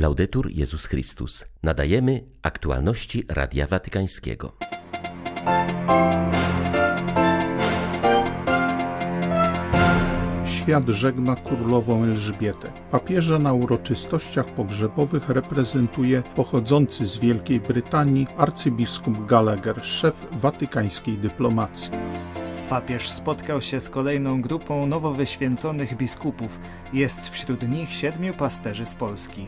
Laudetur Jezus Chrystus. Nadajemy aktualności Radia Watykańskiego. Świat żegna królową Elżbietę. Papieża na uroczystościach pogrzebowych reprezentuje pochodzący z Wielkiej Brytanii arcybiskup Gallagher, szef watykańskiej dyplomacji. Papież spotkał się z kolejną grupą nowo wyświęconych biskupów. Jest wśród nich siedmiu pasterzy z Polski.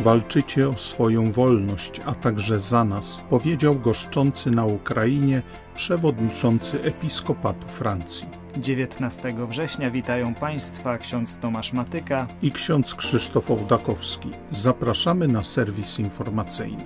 Walczycie o swoją wolność, a także za nas, powiedział goszczący na Ukrainie przewodniczący episkopatu Francji. 19 września witają Państwa ksiądz Tomasz Matyka i ksiądz Krzysztof Ołdakowski. Zapraszamy na serwis informacyjny.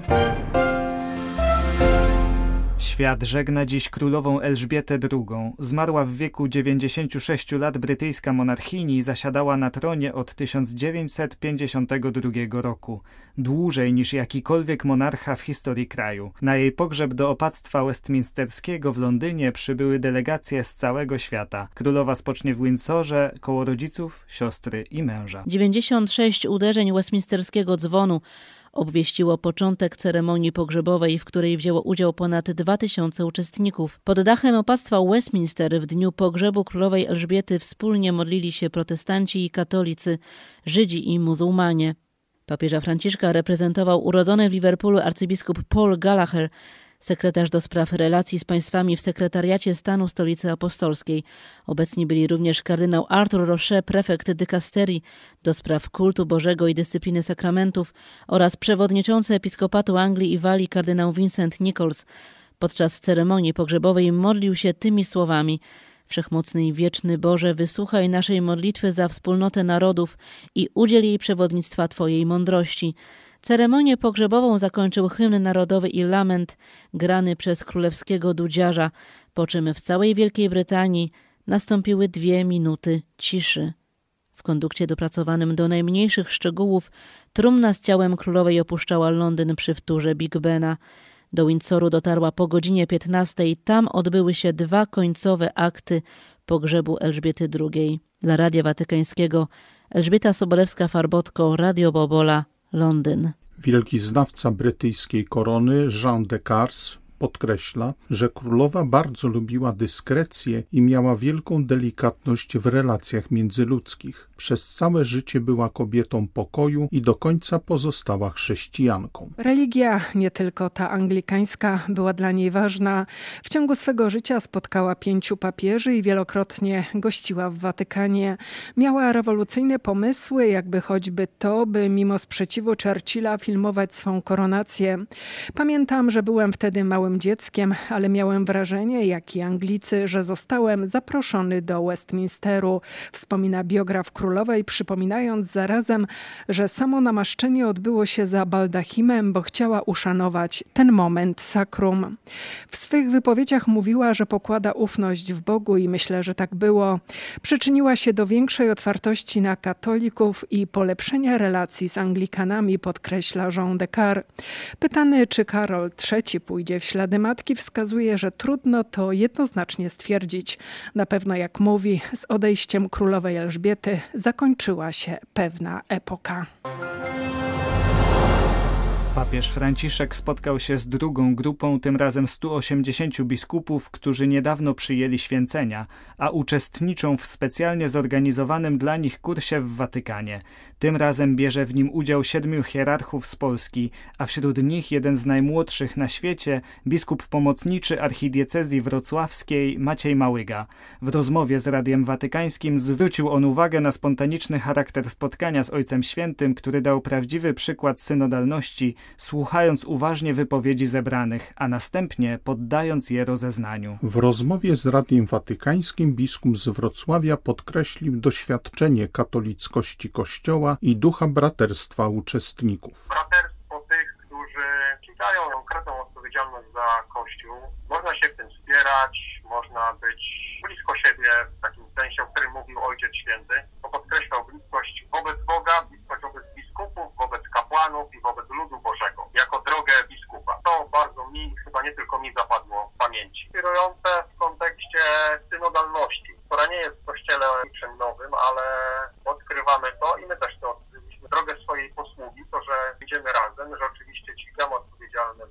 Świat żegna dziś królową Elżbietę II. Zmarła w wieku 96 lat brytyjska monarchini zasiadała na tronie od 1952 roku. Dłużej niż jakikolwiek monarcha w historii kraju. Na jej pogrzeb do opactwa westminsterskiego w Londynie przybyły delegacje z całego świata. Królowa spocznie w Windsorze koło rodziców, siostry i męża. 96 uderzeń westminsterskiego dzwonu obwieściło początek ceremonii pogrzebowej, w której wzięło udział ponad 2000 uczestników. Pod dachem opactwa Westminster w dniu pogrzebu królowej Elżbiety wspólnie modlili się protestanci i katolicy, Żydzi i muzułmanie. Papieża Franciszka reprezentował urodzony w Liverpoolu arcybiskup Paul Gallagher, sekretarz do spraw relacji z państwami w sekretariacie stanu stolicy apostolskiej. Obecni byli również kardynał Arthur Roche, prefekt dykasterii do spraw kultu Bożego i dyscypliny sakramentów oraz przewodniczący episkopatu Anglii i Walii kardynał Vincent Nichols. Podczas ceremonii pogrzebowej modlił się tymi słowami – Wszechmocny i wieczny Boże, wysłuchaj naszej modlitwy za wspólnotę narodów i udziel jej przewodnictwa Twojej mądrości. Ceremonię pogrzebową zakończył hymn narodowy i lament grany przez królewskiego dudziarza, po czym w całej Wielkiej Brytanii nastąpiły dwie minuty ciszy. W kondukcie dopracowanym do najmniejszych szczegółów trumna z ciałem królowej opuszczała Londyn przy wtórze Big Bena. Do Windsoru dotarła po godzinie 15. Tam odbyły się dwa końcowe akty pogrzebu Elżbiety II. Dla Radia Watykańskiego Elżbieta Sobolewska-Farbotko, Radio Bobola, Londyn. Wielki znawca brytyjskiej korony Jean de Cars podkreśla, że królowa bardzo lubiła dyskrecję i miała wielką delikatność w relacjach międzyludzkich. Przez całe życie była kobietą pokoju i do końca pozostała chrześcijanką. Religia, nie tylko ta anglikańska, była dla niej ważna. W ciągu swego życia spotkała pięciu papieży i wielokrotnie gościła w Watykanie. Miała rewolucyjne pomysły, jakby choćby to, by mimo sprzeciwu Churchilla filmować swą koronację. Pamiętam, że byłem wtedy małym dzieckiem, ale miałem wrażenie, jak i Anglicy, że zostałem zaproszony do Westminsteru, wspomina biograf królowej przypominając zarazem, że samo namaszczenie odbyło się za baldachimem, bo chciała uszanować ten moment sakrum. W swych wypowiedziach mówiła, że pokłada ufność w Bogu i myślę, że tak było. Przyczyniła się do większej otwartości na katolików i polepszenia relacji z Anglikanami, podkreśla Jean Descartes. Pytany, czy Karol III pójdzie w ślady matki, wskazuje, że trudno to jednoznacznie stwierdzić. Na pewno, jak mówi, z odejściem królowej Elżbiety zakończyła się pewna epoka. Papież Franciszek spotkał się z drugą grupą, tym razem 180 biskupów, którzy niedawno przyjęli święcenia, a uczestniczą w specjalnie zorganizowanym dla nich kursie w Watykanie. Tym razem bierze w nim udział siedmiu hierarchów z Polski, a wśród nich jeden z najmłodszych na świecie, biskup pomocniczy archidiecezji wrocławskiej Maciej Małyga. W rozmowie z Radiem Watykańskim zwrócił on uwagę na spontaniczny charakter spotkania z Ojcem Świętym, który dał prawdziwy przykład synodalności, słuchając uważnie wypowiedzi zebranych, a następnie poddając je rozeznaniu. W rozmowie z Radiem Watykańskim biskup z Wrocławia podkreślił doświadczenie katolickości Kościoła i ducha braterstwa uczestników. Braterstwo tych, którzy czują konkretną odpowiedzialność za Kościół. Można się w tym wspierać, można być blisko siebie w takim sensie, o którym mówił Ojciec Święty, bo podkreślał bliskość wobec Boga, bliskość wobec biskupów, wobec i wobec ludu Bożego, jako drogę biskupa. To bardzo mi, chyba nie tylko mi zapadło w pamięci. Kierujące w kontekście synodalności, która nie jest w Kościele nowym, ale odkrywamy to i my też to odkryliśmy, drogę swojej posługi, to, że odpowiedzialny.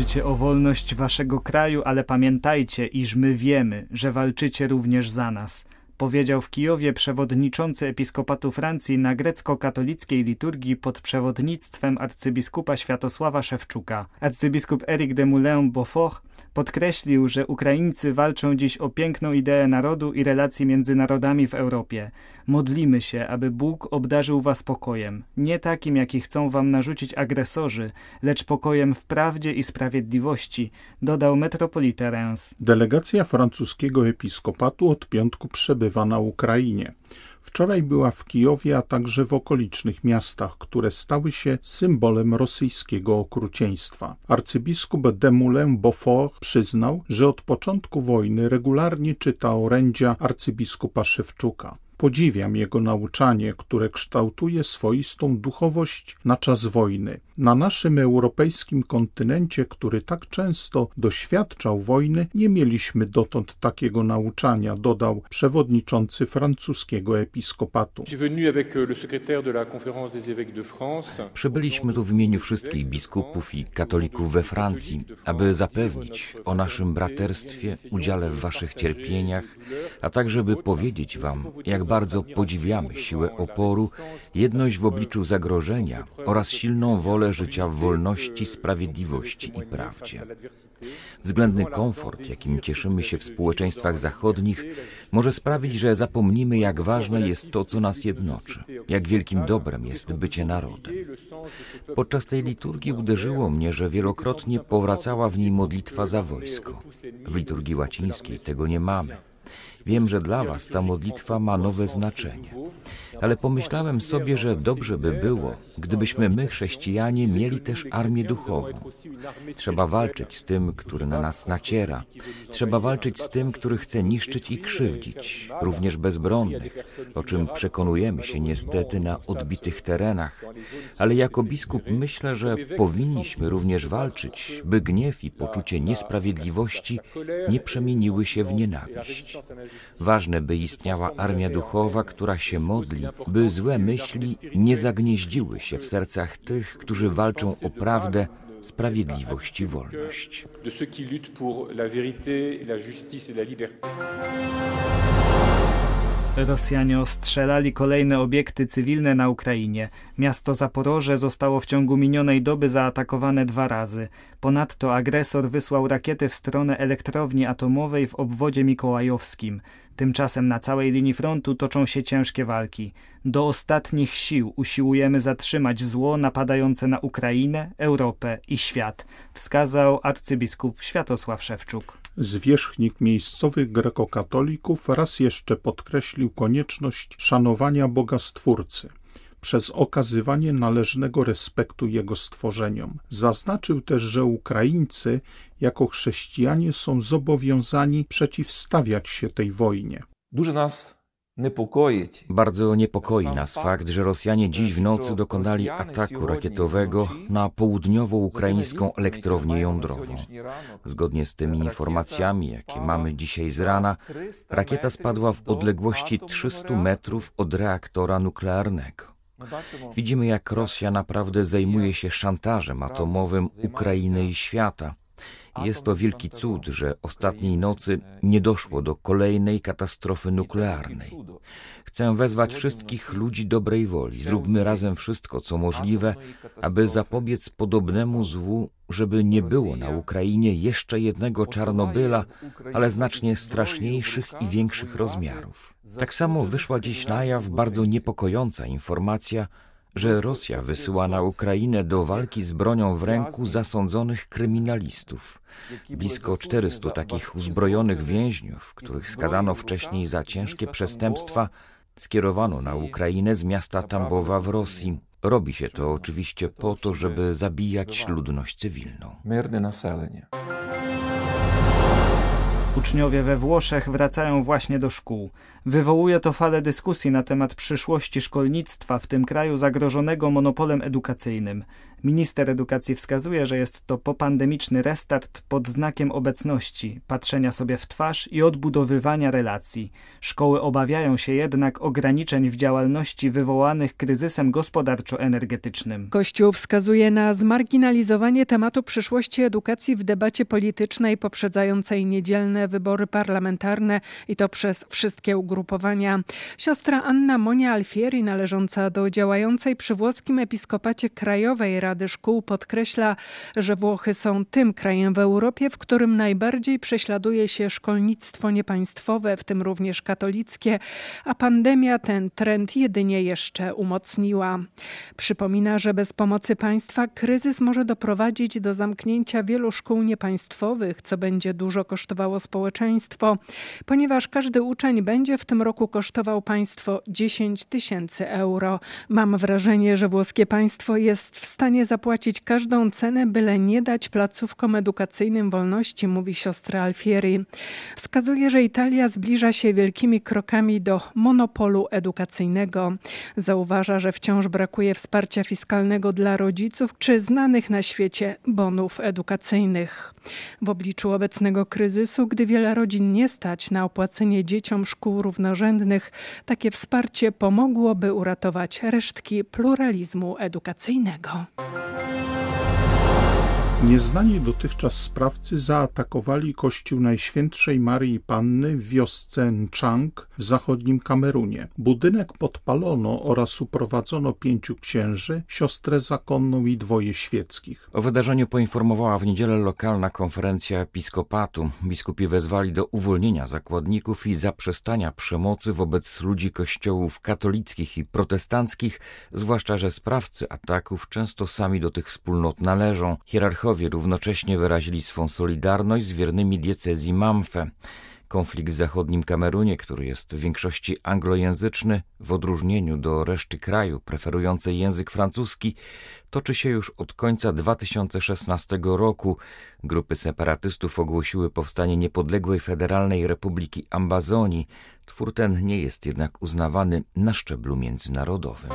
Walczycie o wolność waszego kraju, ale pamiętajcie, iż my wiemy, że walczycie również za nas powiedział w Kijowie przewodniczący episkopatu Francji na grecko-katolickiej liturgii pod przewodnictwem arcybiskupa Światosława Szewczuka. Arcybiskup Eric de Moulin-Beaufort podkreślił, że Ukraińcy walczą dziś o piękną ideę narodu i relacji między narodami w Europie. Modlimy się, aby Bóg obdarzył was pokojem, nie takim, jaki chcą wam narzucić agresorzy, lecz pokojem w prawdzie i sprawiedliwości, dodał metropolita Reims. Delegacja francuskiego episkopatu od piątku przebywa na Ukrainie. Wczoraj była w Kijowie, a także w okolicznych miastach, które stały się symbolem rosyjskiego okrucieństwa. Arcybiskup Demoulin-Beaufort przyznał, że od początku wojny regularnie czyta orędzia arcybiskupa Szewczuka. Podziwiam jego nauczanie, które kształtuje swoistą duchowość na czas wojny. Na naszym europejskim kontynencie, który tak często doświadczał wojny, nie mieliśmy dotąd takiego nauczania, dodał przewodniczący francuskiego episkopatu. Przybyliśmy tu w imieniu wszystkich biskupów i katolików we Francji, aby zapewnić o naszym braterstwie, udziale w waszych cierpieniach, a także by powiedzieć wam, jak bardzo podziwiamy siłę oporu, jedność w obliczu zagrożenia oraz silną wolę życia w wolności, sprawiedliwości i prawdzie. Względny komfort, jakim cieszymy się w społeczeństwach zachodnich, może sprawić, że zapomnimy, jak ważne jest to, co nas jednoczy, jak wielkim dobrem jest bycie narodem. Podczas tej liturgii uderzyło mnie, że wielokrotnie powracała w niej modlitwa za wojsko. W liturgii łacińskiej tego nie mamy. Wiem, że dla Was ta modlitwa ma nowe znaczenie. Ale pomyślałem sobie, że dobrze by było, gdybyśmy my, chrześcijanie, mieli też armię duchową. Trzeba walczyć z tym, który na nas naciera. Trzeba walczyć z tym, który chce niszczyć i krzywdzić, również bezbronnych, o czym przekonujemy się niestety na odbitych terenach. Ale jako biskup myślę, że powinniśmy również walczyć, by gniew i poczucie niesprawiedliwości nie przemieniły się w nienawiść. Ważne, by istniała armia duchowa, która się modli, by złe myśli nie zagnieździły się w sercach tych, którzy walczą o prawdę, sprawiedliwość i wolność. Rosjanie ostrzelali kolejne obiekty cywilne na Ukrainie. Miasto Zaporoże zostało w ciągu minionej doby zaatakowane dwa razy. Ponadto agresor wysłał rakiety w stronę elektrowni atomowej w obwodzie mikołajowskim. Tymczasem na całej linii frontu toczą się ciężkie walki. Do ostatnich sił usiłujemy zatrzymać zło napadające na Ukrainę, Europę i świat, wskazał arcybiskup Światosław Szewczuk. Zwierzchnik miejscowych grekokatolików raz jeszcze podkreślił konieczność szanowania Boga Stwórcy przez okazywanie należnego respektu Jego stworzeniom. Zaznaczył też, że Ukraińcy jako chrześcijanie są zobowiązani przeciwstawiać się tej wojnie. Dużo nas bardzo niepokoi nas fakt, że Rosjanie dziś w nocy dokonali ataku rakietowego na południowo-ukraińską elektrownię jądrową. Zgodnie z tymi informacjami, jakie mamy dzisiaj z rana, rakieta spadła w odległości 300 metrów od reaktora nuklearnego. Widzimy, jak Rosja naprawdę zajmuje się szantażem atomowym Ukrainy i świata. Jest to wielki cud, że ostatniej nocy nie doszło do kolejnej katastrofy nuklearnej. Chcę wezwać wszystkich ludzi dobrej woli. Zróbmy razem wszystko, co możliwe, aby zapobiec podobnemu złu, żeby nie było na Ukrainie jeszcze jednego Czarnobyla, ale znacznie straszniejszych i większych rozmiarów. Tak samo wyszła dziś na jaw bardzo niepokojąca informacja, że Rosja wysyła na Ukrainę do walki z bronią w ręku zasądzonych kryminalistów. Blisko 400 takich uzbrojonych więźniów, których skazano wcześniej za ciężkie przestępstwa, skierowano na Ukrainę z miasta Tambowa w Rosji. Robi się to oczywiście po to, żeby zabijać ludność cywilną. Myrne naselenie. Uczniowie we Włoszech wracają właśnie do szkół. Wywołuje to falę dyskusji na temat przyszłości szkolnictwa w tym kraju zagrożonego monopolem edukacyjnym. Minister edukacji wskazuje, że jest to popandemiczny restart pod znakiem obecności, patrzenia sobie w twarz i odbudowywania relacji. Szkoły obawiają się jednak ograniczeń w działalności wywołanych kryzysem gospodarczo-energetycznym. Kościół wskazuje na zmarginalizowanie tematu przyszłości edukacji w debacie politycznej poprzedzającej niedzielne wybory parlamentarne i to przez wszystkie ugrupowania. Siostra Anna Monia Alfieri, należąca do działającej przy włoskim episkopacie Krajowej Szkół, podkreśla, że Włochy są tym krajem w Europie, w którym najbardziej prześladuje się szkolnictwo niepaństwowe, w tym również katolickie, a pandemia ten trend jedynie jeszcze umocniła. Przypomina, że bez pomocy państwa kryzys może doprowadzić do zamknięcia wielu szkół niepaństwowych, co będzie dużo kosztowało społeczeństwo, ponieważ każdy uczeń będzie w tym roku kosztował państwo 10 tysięcy euro. Mam wrażenie, że włoskie państwo jest w stanie zapłacić każdą cenę, byle nie dać placówkom edukacyjnym wolności, mówi siostra Alfieri. Wskazuje, że Italia zbliża się wielkimi krokami do monopolu edukacyjnego. Zauważa, że wciąż brakuje wsparcia fiskalnego dla rodziców czy znanych na świecie bonów edukacyjnych. W obliczu obecnego kryzysu, gdy wiele rodzin nie stać na opłacenie dzieciom szkół równorzędnych, takie wsparcie pomogłoby uratować resztki pluralizmu edukacyjnego. Nieznani dotychczas sprawcy zaatakowali kościół Najświętszej Marii Panny w wiosce Nchang w zachodnim Kamerunie. Budynek podpalono oraz uprowadzono pięciu księży, siostrę zakonną i dwoje świeckich. O wydarzeniu poinformowała w niedzielę lokalna konferencja episkopatu. Biskupi wezwali do uwolnienia zakładników i zaprzestania przemocy wobec ludzi kościołów katolickich i protestanckich, zwłaszcza, że sprawcy ataków często sami do tych wspólnot należą. Hierarchowie równocześnie wyrazili swą solidarność z wiernymi diecezji Mamfe. Konflikt w zachodnim Kamerunie, który jest w większości anglojęzyczny, w odróżnieniu do reszty kraju preferującej język francuski, toczy się już od końca 2016 roku. Grupy separatystów ogłosiły powstanie niepodległej Federalnej Republiki Ambazonii. Twór ten nie jest jednak uznawany na szczeblu międzynarodowym.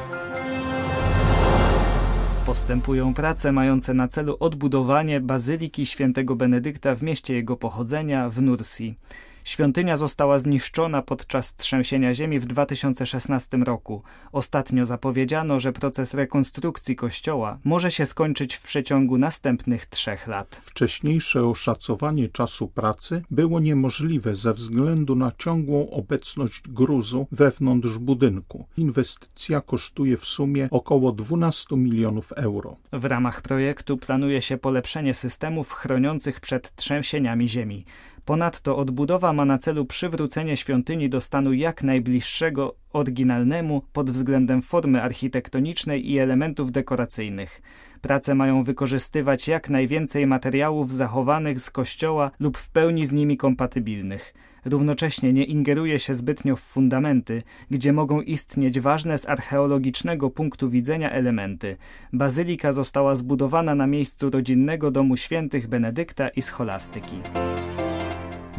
Postępują prace mające na celu odbudowanie Bazyliki Świętego Benedykta w mieście jego pochodzenia w Nursi. Świątynia została zniszczona podczas trzęsienia ziemi w 2016 roku. Ostatnio zapowiedziano, że proces rekonstrukcji kościoła może się skończyć w przeciągu następnych trzech lat. Wcześniejsze oszacowanie czasu pracy było niemożliwe ze względu na ciągłą obecność gruzu wewnątrz budynku. Inwestycja kosztuje w sumie około 12 milionów euro. W ramach projektu planuje się polepszenie systemów chroniących przed trzęsieniami ziemi. Ponadto odbudowa ma na celu przywrócenie świątyni do stanu jak najbliższego oryginalnemu pod względem formy architektonicznej i elementów dekoracyjnych. Prace mają wykorzystywać jak najwięcej materiałów zachowanych z kościoła lub w pełni z nimi kompatybilnych. Równocześnie nie ingeruje się zbytnio w fundamenty, gdzie mogą istnieć ważne z archeologicznego punktu widzenia elementy. Bazylika została zbudowana na miejscu rodzinnego domu świętych Benedykta i scholastyki.